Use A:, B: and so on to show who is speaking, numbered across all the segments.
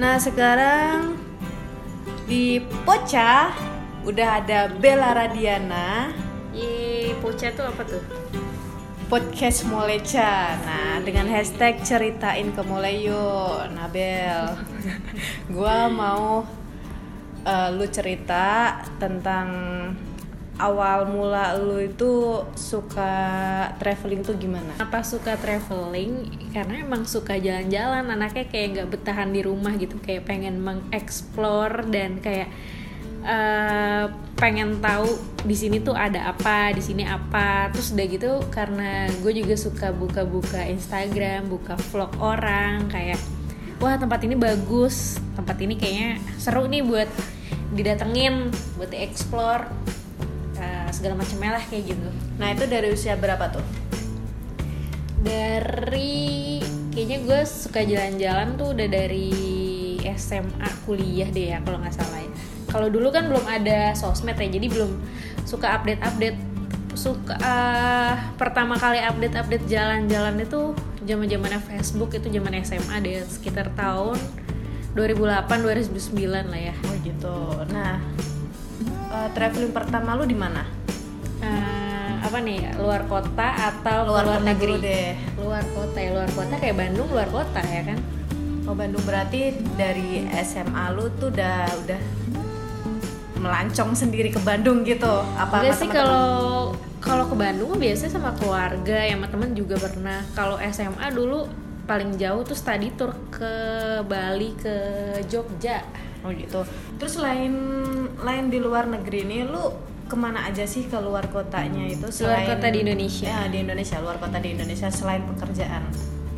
A: Nah sekarang di Poca udah ada Bella Radiana
B: Ye, Poca tuh apa tuh?
A: podcast Moleca. Nah dengan hashtag ceritain ke yuk. Nah Bel, gua mau eh, lu cerita tentang awal mula lu itu suka traveling tuh gimana?
B: Apa suka traveling? Karena emang suka jalan-jalan. Anaknya kayak nggak bertahan di rumah gitu. Kayak pengen mengeksplor dan kayak eh, pengen tahu di sini tuh ada apa, di sini apa. Terus udah gitu karena gue juga suka buka-buka Instagram, buka vlog orang kayak wah tempat ini bagus, tempat ini kayaknya seru nih buat didatengin, buat dieksplor segala macamnya lah kayak gitu.
A: Nah itu dari usia berapa tuh?
B: dari kayaknya gue suka jalan-jalan tuh udah dari SMA kuliah deh ya kalau nggak salah ya kalau dulu kan belum ada sosmed ya jadi belum suka update-update suka eh, pertama kali update-update jalan-jalan itu zaman zamannya Facebook itu zaman SMA deh sekitar tahun 2008 2009 lah ya
A: Oh gitu. Nah eh, traveling pertama lu di mana?
B: Apa nih luar kota atau
A: Luar
B: luar, negeri
A: deh.
B: luar kota ya luar kota kayak Bandung luar kota ya kan
A: Oh Bandung berarti dari SMA lu tuh udah udah melancong sendiri ke Bandung gitu? Apa
B: Enggak sih kalau kalau ke Bandung biasanya sama keluarga ya sama temen juga pernah. Kalau SMA dulu paling jauh tuh study tour ke Bali ke Jogja.
A: Oh gitu. Terus lain lain di luar negeri ini lu ke mana aja sih ke luar kotanya itu
B: Luar kota di Indonesia.
A: Ya di Indonesia, luar kota di Indonesia selain pekerjaan.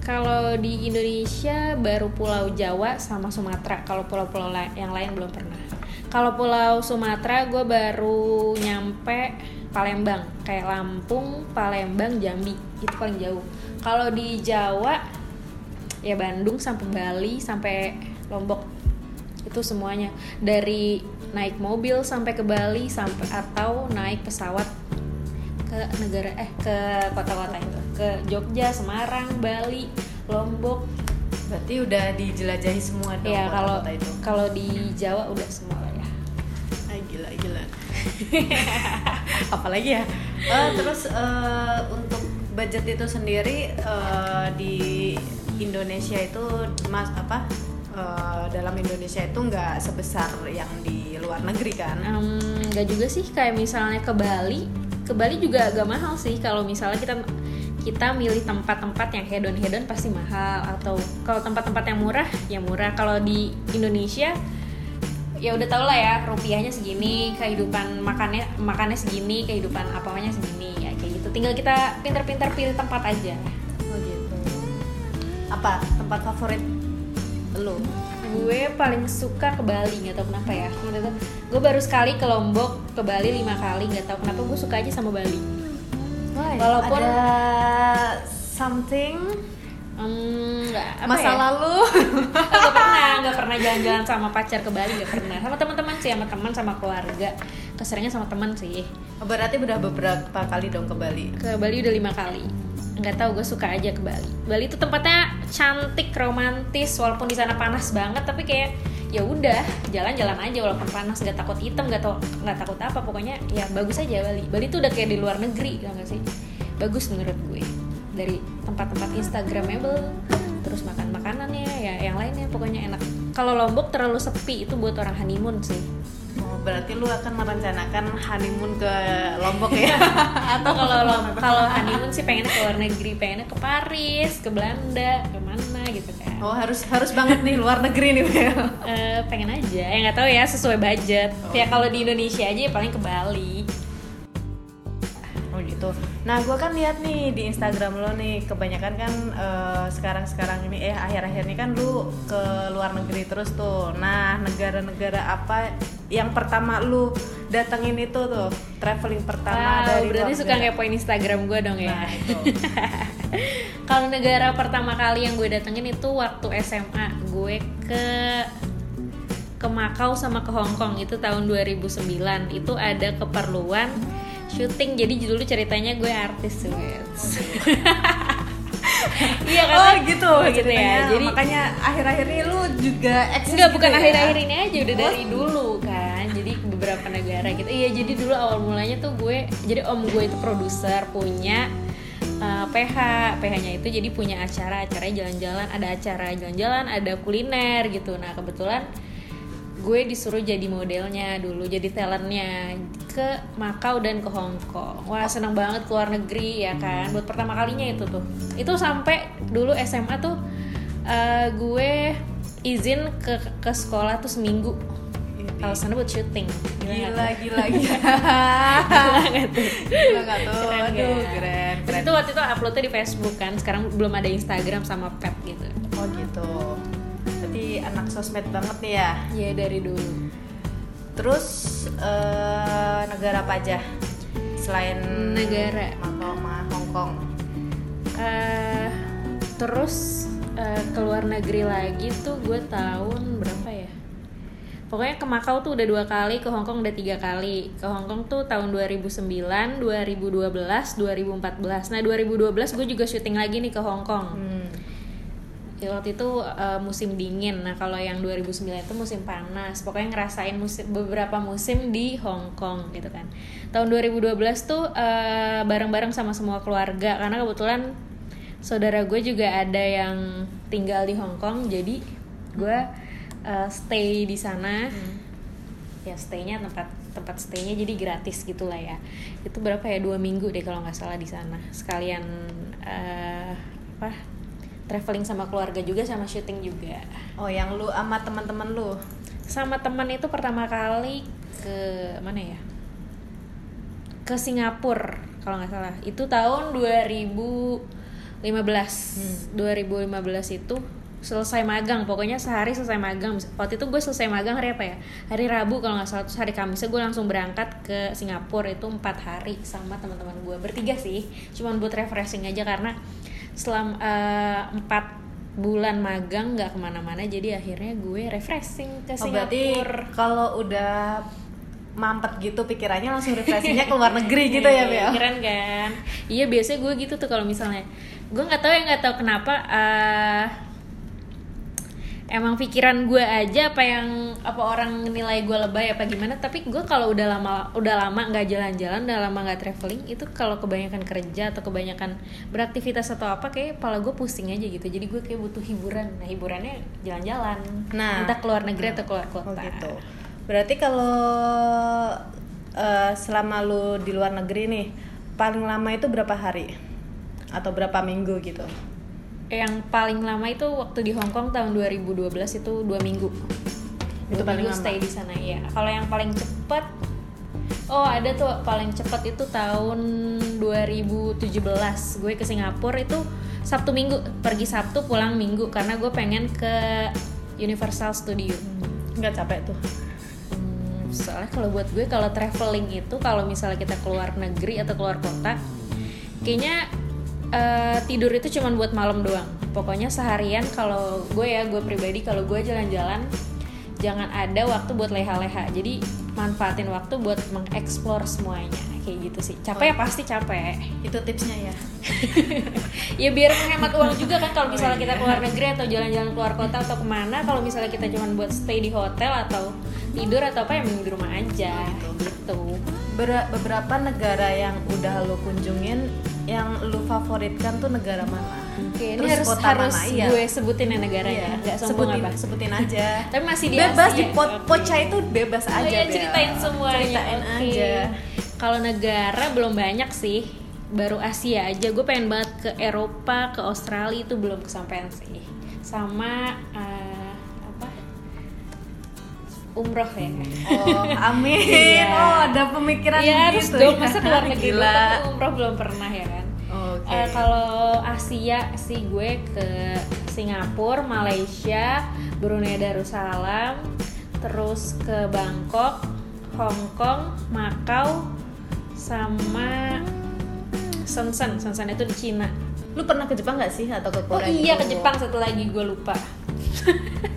B: Kalau di Indonesia baru Pulau Jawa sama Sumatera. Kalau pulau-pulau la- yang lain belum pernah. Kalau Pulau Sumatera gue baru nyampe Palembang, kayak Lampung, Palembang, Jambi itu paling jauh. Kalau di Jawa ya Bandung sampai Bali sampai Lombok itu semuanya dari naik mobil sampai ke Bali sampai atau naik pesawat ke negara eh ke kota-kota itu ke Jogja, Semarang, Bali, Lombok.
A: Berarti udah dijelajahi semua dong
B: ya kalau
A: kota itu.
B: kalau di Jawa udah semua lah ya.
A: Ay, gila gila. Apalagi ya. Eh, terus eh, untuk budget itu sendiri eh, di Indonesia itu mas apa? Eh, dalam Indonesia itu nggak sebesar yang di luar negeri kan?
B: Nggak juga sih kayak misalnya ke Bali. Ke Bali juga agak mahal sih. Kalau misalnya kita kita milih tempat-tempat yang hedon-hedon pasti mahal. Atau kalau tempat-tempat yang murah ya murah. Kalau di Indonesia ya udah tau lah ya rupiahnya segini kehidupan makannya makannya segini kehidupan apanya segini. Ya kayak gitu. Tinggal kita pinter-pinter pilih tempat aja.
A: Oh gitu. Apa tempat favorit lu?
B: gue paling suka ke Bali nggak tau kenapa ya. Gue baru sekali ke Lombok ke Bali lima kali nggak tau kenapa gue suka aja sama Bali. Walaupun-
A: ada something?
B: Hmm,
A: masa
B: ya?
A: lalu?
B: Nggak pernah nggak pernah jalan-jalan sama pacar ke Bali nggak pernah. Sama teman-teman sih sama teman sama keluarga. Keserinnya sama teman sih.
A: Berarti udah beberapa kali dong ke Bali?
B: Ke Bali udah lima kali nggak tahu gue suka aja ke Bali. Bali itu tempatnya cantik romantis walaupun di sana panas banget tapi kayak ya udah jalan-jalan aja walaupun panas nggak takut hitam nggak tau nggak takut apa pokoknya ya bagus aja Bali. Bali itu udah kayak di luar negeri tau gak sih? Bagus menurut gue. Dari tempat-tempat instagramable terus makan makanannya ya yang lainnya pokoknya enak. Kalau Lombok terlalu sepi itu buat orang honeymoon sih
A: berarti lu akan merencanakan honeymoon ke Lombok ya
B: atau kalau kalau honeymoon sih pengennya ke luar negeri pengennya ke Paris ke Belanda ke mana gitu kan
A: oh harus harus banget nih luar negeri nih Bel.
B: Eh, pengen aja ya nggak tahu ya sesuai budget ya kalau di Indonesia aja ya paling ke Bali
A: Oh gitu. Nah, gue kan lihat nih di Instagram lo nih, kebanyakan kan eh, sekarang-sekarang ini eh akhir-akhir ini kan lu ke luar negeri terus tuh. Nah, negara-negara apa yang pertama lu datengin itu tuh traveling pertama
B: wow
A: dari
B: berarti suka ngepoin Instagram gue dong ya?
A: Nah,
B: kalau negara pertama kali yang gue datengin itu waktu SMA gue ke ke Makau sama ke Hong Kong itu tahun 2009 itu ada keperluan syuting jadi dulu ceritanya gue artis guys iya kan?
A: Oh gitu
B: Oh, gitu ya. jadi
A: makanya akhir-akhir ini lu juga eksis
B: Enggak,
A: gitu
B: bukan
A: ya?
B: akhir-akhir ini aja udah
A: Oh.
B: dari dulu beberapa negara gitu. Iya, jadi dulu awal mulanya tuh gue jadi om gue itu produser punya uh, PH. PH-nya itu jadi punya acara, acaranya jalan-jalan, ada acara jalan-jalan, ada kuliner gitu. Nah, kebetulan gue disuruh jadi modelnya dulu, jadi talentnya ke Makau dan ke Hong Kong. Wah, seneng banget keluar negeri ya kan. Buat pertama kalinya itu tuh. Itu sampai dulu SMA tuh uh, gue izin ke ke sekolah tuh seminggu
A: Ini.
B: alasannya buat syuting
A: gila
B: tuh?
A: gila gila
B: nggak tuh?
A: gila nggak tuh
B: Keren
A: aduh
B: nggak?
A: keren
B: Terus
A: keren
B: itu waktu itu uploadnya di Facebook kan sekarang belum ada Instagram sama Pet gitu
A: oh gitu berarti anak sosmed banget nih ya
B: ya dari dulu
A: terus eh, negara apa aja selain
B: Negara.
A: Makau sama Hong Kong
B: Eh, terus eh, ke luar negeri lagi tuh gue tahun berapa ya pokoknya ke Makau tuh udah dua kali ke Hong Kong udah tiga kali ke Hong Kong tuh tahun 2009 2012 2014 nah 2012 gue juga syuting lagi nih ke Hong Kong
A: hmm.
B: Ya, waktu itu uh, musim dingin. Nah, kalau yang 2009 itu musim panas. Pokoknya ngerasain musim beberapa musim di Hong Kong gitu kan. Tahun 2012 tuh uh, bareng-bareng sama semua keluarga karena kebetulan saudara gue juga ada yang tinggal di Hong Kong. Jadi gue uh, stay di sana. Ya staynya tempat tempat staynya jadi gratis gitulah ya. Itu berapa ya? Dua minggu deh kalau nggak salah di sana. Sekalian uh, apa traveling sama keluarga juga sama syuting juga.
A: Oh yang lu sama teman-teman lu?
B: Sama teman itu pertama kali ke mana ya? Ke Singapura kalau nggak salah. Itu tahun 2015 2015 itu selesai magang pokoknya sehari selesai magang. Waktu itu gue selesai magang hari apa ya? Hari Rabu kalau nggak salah terus hari Kamisnya gue langsung berangkat ke Singapura. Itu empat hari sama teman-teman gue. Bertiga sih cuman buat refreshing aja karena selama eh, empat bulan magang nggak ke mana-mana jadi akhirnya gue refreshing ke
A: oh berarti
B: Singapura.
A: kalau udah mampet gitu pikirannya langsung refreshingnya ke luar negeri gitu ya Bel?
B: keren kan? Iya biasanya gue gitu tuh kalau misalnya. Gue nggak tahu ya nggak tahu kenapa eh, emang pikiran gue aja apa yang apa orang nilai gue lebay apa gimana tapi gue kalau udah lama udah lama nggak jalan-jalan udah lama nggak traveling itu kalau kebanyakan kerja atau kebanyakan beraktivitas atau apa kayak kepala gue pusing aja gitu jadi gue kayak butuh hiburan nah hiburannya jalan-jalan
A: Nah.
B: entah keluar negeri atau keluar kota
A: Oh gitu. Berarti kalau eh, selama lu di luar negeri nih, paling lama itu berapa hari? Atau berapa minggu gitu?
B: Yang paling lama itu waktu di Hong Kong tahun 2012 itu dua minggu.
A: Itu
B: dua
A: paling
B: minggu stay di sana ya kalau yang paling cepet oh ada tuh paling cepet itu tahun 2017 gue ke Singapura itu Sabtu Minggu pergi Sabtu pulang Minggu karena gue pengen ke Universal Studio.
A: Nggak capek tuh.
B: Hmm, soalnya kalau buat gue kalau traveling itu kalau misalnya kita keluar negeri atau keluar kota kayaknya eh, tidur itu cuma buat malam doang. Pokoknya seharian kalau gue ya gue pribadi kalau gue jalan-jalan jangan ada waktu buat leha-leha. Jadi manfaatin waktu buat mengeksplor semuanya. Kayak gitu sih. Capek ya pasti capek.
A: Itu tipsnya ya.
B: ya biar menghemat uang juga kan kalau misalnya
A: Oh,
B: kita
A: iya.
B: keluar negeri atau jalan-jalan keluar kota atau ke mana. Kalau misalnya kita cuma buat stay di hotel atau tidur atau apa ya di rumah aja.
A: Oh,
B: gitu.
A: Ber- beberapa negara yang udah lu kunjungin, yang lu favoritkan tuh negara mana?
B: Oke, ini
A: Terus
B: harus
A: kota
B: harus
A: mana? Iya.
B: gue sebutin ya negaranya,
A: Iya,
B: nggak sombong
A: sebutin,
B: apa.
A: sebutin aja.
B: Tapi masih di
A: bebas
B: Asia.
A: di
B: Oke.
A: poca itu bebas
B: Oh
A: aja.
B: iya,
A: Bel.
B: ceritain semuanya.
A: Ceritain
B: Oke.
A: aja.
B: Kalau negara belum banyak sih, baru Asia aja. Gue pengen banget ke Eropa, ke Australia itu belum kesampaian sih. Sama apa? Umroh ya.
A: Oh, amin.
B: Iya.
A: Oh, ada pemikiran
B: Iya harus
A: gitu
B: dong,
A: ya.
B: masa keluar negeri
A: Gila.
B: umroh belum pernah ya kan.
A: Oke.
B: Eh, kalau Asia sih gue ke Singapura, Malaysia, Brunei Darussalam, terus ke Bangkok, Hong Kong, Macau, sama Shenzhen. Shenzhen itu di Cina.
A: Lu pernah ke Jepang gak sih atau ke
B: Oh
A: Korea?
B: iya ke
A: gitu?
B: Jepang satu lagi gue lupa.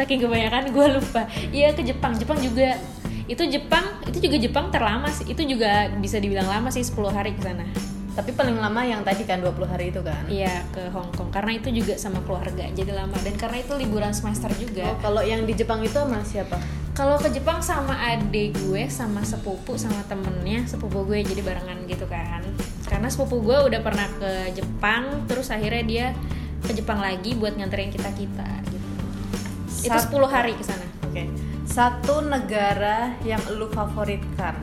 B: Saking kebanyakan gue lupa. Iya ke Jepang. Jepang juga itu Jepang itu juga Jepang terlama sih. Itu juga bisa dibilang lama sih 10 hari ke sana.
A: Tapi paling lama yang tadi kan 20 hari itu kan.
B: Iya ke Hong Kong karena itu juga sama keluarga jadi lama dan karena itu liburan semester juga.
A: Oh, kalau yang di Jepang itu sama siapa?
B: Kalau ke Jepang sama adik gue sama sepupu sama temennya sepupu gue jadi barengan gitu kan. Karena sepupu gue udah pernah ke Jepang terus akhirnya dia ke Jepang lagi buat nganterin kita kita. Itu
A: Sat-
B: 10 hari ke sana.
A: Oke. Satu negara yang lu favoritkan.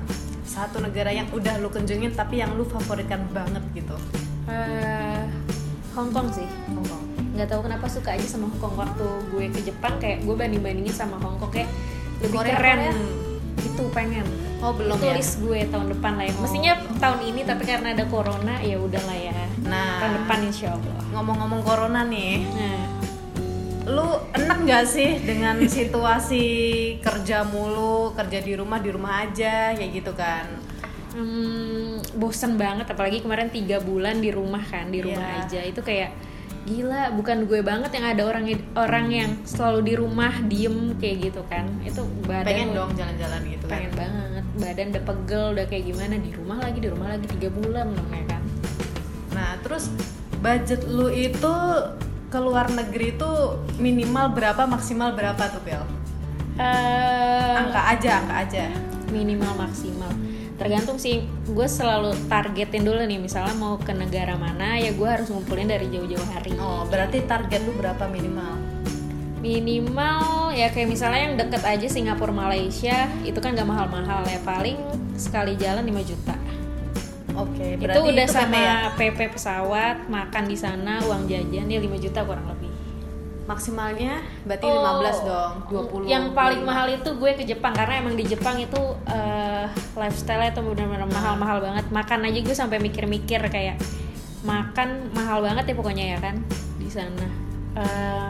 A: Satu negara yang udah lu kunjungin tapi yang lu favoritkan banget gitu.
B: Eh, Hong Kong sih.
A: Hong Kong.
B: nggak tahu kenapa suka aja sama Hong Kong waktu gue ke Jepang kayak gue banding bandingin sama Hong Kong kayak lebih
A: Korea,
B: keren
A: Korea?
B: itu pengen
A: Oh, belum
B: itu
A: ya?
B: list gue tahun depan lah ya
A: Oh.
B: mestinya tahun ini tapi karena ada corona ya udah lah ya
A: Nah.
B: tahun depan insya Allah
A: Ngomong-ngomong corona nih,
B: nah
A: lu enak gak sih dengan situasi kerja mulu, kerja di rumah di rumah aja kayak gitu kan?
B: hmm, bosen banget apalagi kemarin tiga bulan di rumah kan di rumah
A: Iya.
B: aja itu kayak gila bukan gue banget yang ada orang orang yang selalu di rumah diem kayak gitu kan itu badan
A: Pengen dong jalan-jalan gitu kan?
B: pengen banget badan udah pegel udah kayak gimana di rumah lagi di rumah lagi tiga bulan dong ya kan
A: Nah, terus budget lu itu ke luar negeri itu minimal berapa, maksimal berapa tuh, Bel?
B: Eh,
A: Angka aja, angka aja.
B: minimal maksimal tergantung sih gue selalu targetin dulu nih misalnya mau ke negara mana ya gue harus ngumpulin dari jauh-jauh hari
A: Oh, berarti target lu berapa minimal?
B: minimal ya kayak misalnya yang deket aja Singapura Malaysia itu kan gak mahal-mahal ya paling sekali jalan 5 juta
A: Oke,
B: itu
A: berarti
B: udah
A: PP
B: sama
A: ya?
B: PP pesawat makan di sana uang jajan ya 5 juta kurang lebih
A: Maksimalnya berarti
B: Oh,
A: 15 dong, 20.
B: Yang paling
A: 25.
B: mahal itu gue ke Jepang karena emang di Jepang itu eh, lifestyle-nya tuh benar-benar mahal-mahal banget. Makan aja gue sampai mikir-mikir kayak makan mahal banget ya pokoknya ya kan di sana. Eh,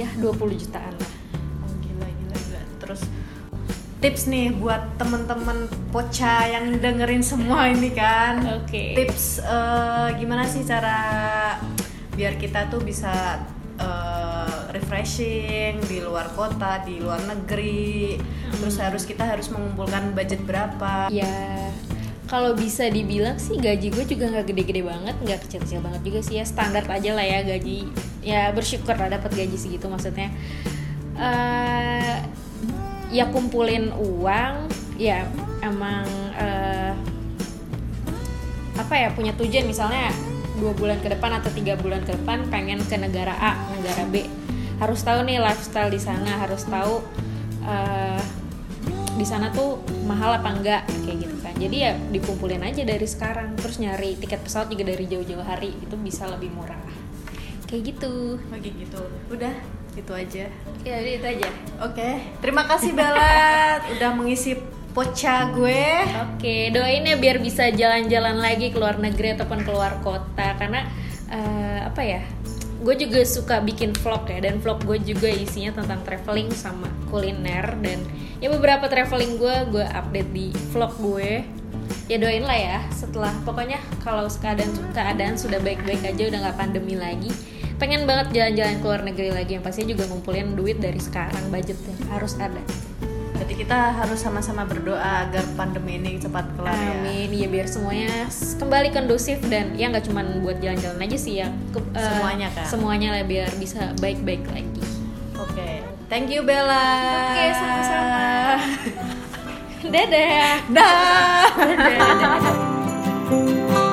B: ya 20 jutaan lah.
A: Oh, gila, gila, gila. Terus tips nih buat temen-temen poca yang dengerin semua ini kan.
B: Oke.
A: Tips eh, gimana sih cara biar kita tuh bisa eh, refreshing di luar kota, di luar negeri. Terus harus kita harus mengumpulkan budget berapa?
B: Ya kalau bisa dibilang sih gaji gue juga nggak gede-gede banget, nggak kecil-kecil banget juga sih ya standar aja lah ya gaji. Ya bersyukur lah dapat gaji segitu maksudnya. eh ya kumpulin uang, ya emang eh, apa ya punya tujuan. Misalnya dua bulan ke depan atau tiga bulan ke depan pengen ke negara A, negara B. Harus tahu nih lifestyle di sana, harus tahu eh, di sana tuh mahal apa enggak kayak gitu kan. Jadi ya dikumpulin aja dari sekarang terus nyari tiket pesawat juga dari jauh-jauh hari itu bisa lebih murah. Kayak gitu.
A: Kayak gitu. Udah, itu aja.
B: ya udah itu aja.
A: Oke, terima kasih Bella udah mengisi poca gue.
B: oke doain ya biar bisa jalan-jalan lagi ke luar negeri ataupun keluar kota. Karena eh, apa ya gue juga suka bikin vlog ya. Dan vlog gue juga isinya tentang traveling sama kuliner. Dan ya beberapa traveling gue gue update di vlog gue. Ya doain lah ya setelah pokoknya kalau keadaan keadaan sudah baik-baik aja udah nggak pandemi lagi pengen banget jalan-jalan ke luar negeri lagi yang pastinya juga ngumpulin duit dari sekarang budgetnya harus ada
A: Jadi kita harus sama-sama berdoa agar pandemi ini cepat kelar ya.
B: Amin, ya biar semuanya kembali kondusif dan ya nggak cuma buat jalan-jalan aja sih ya, ke- eh,
A: Semuanya kan?
B: Semuanya lah biar bisa baik-baik lagi.
A: Oke, thank you Bella.
B: Oke, sama-sama. Dadah.
A: Dah.
B: Dadah. dadah.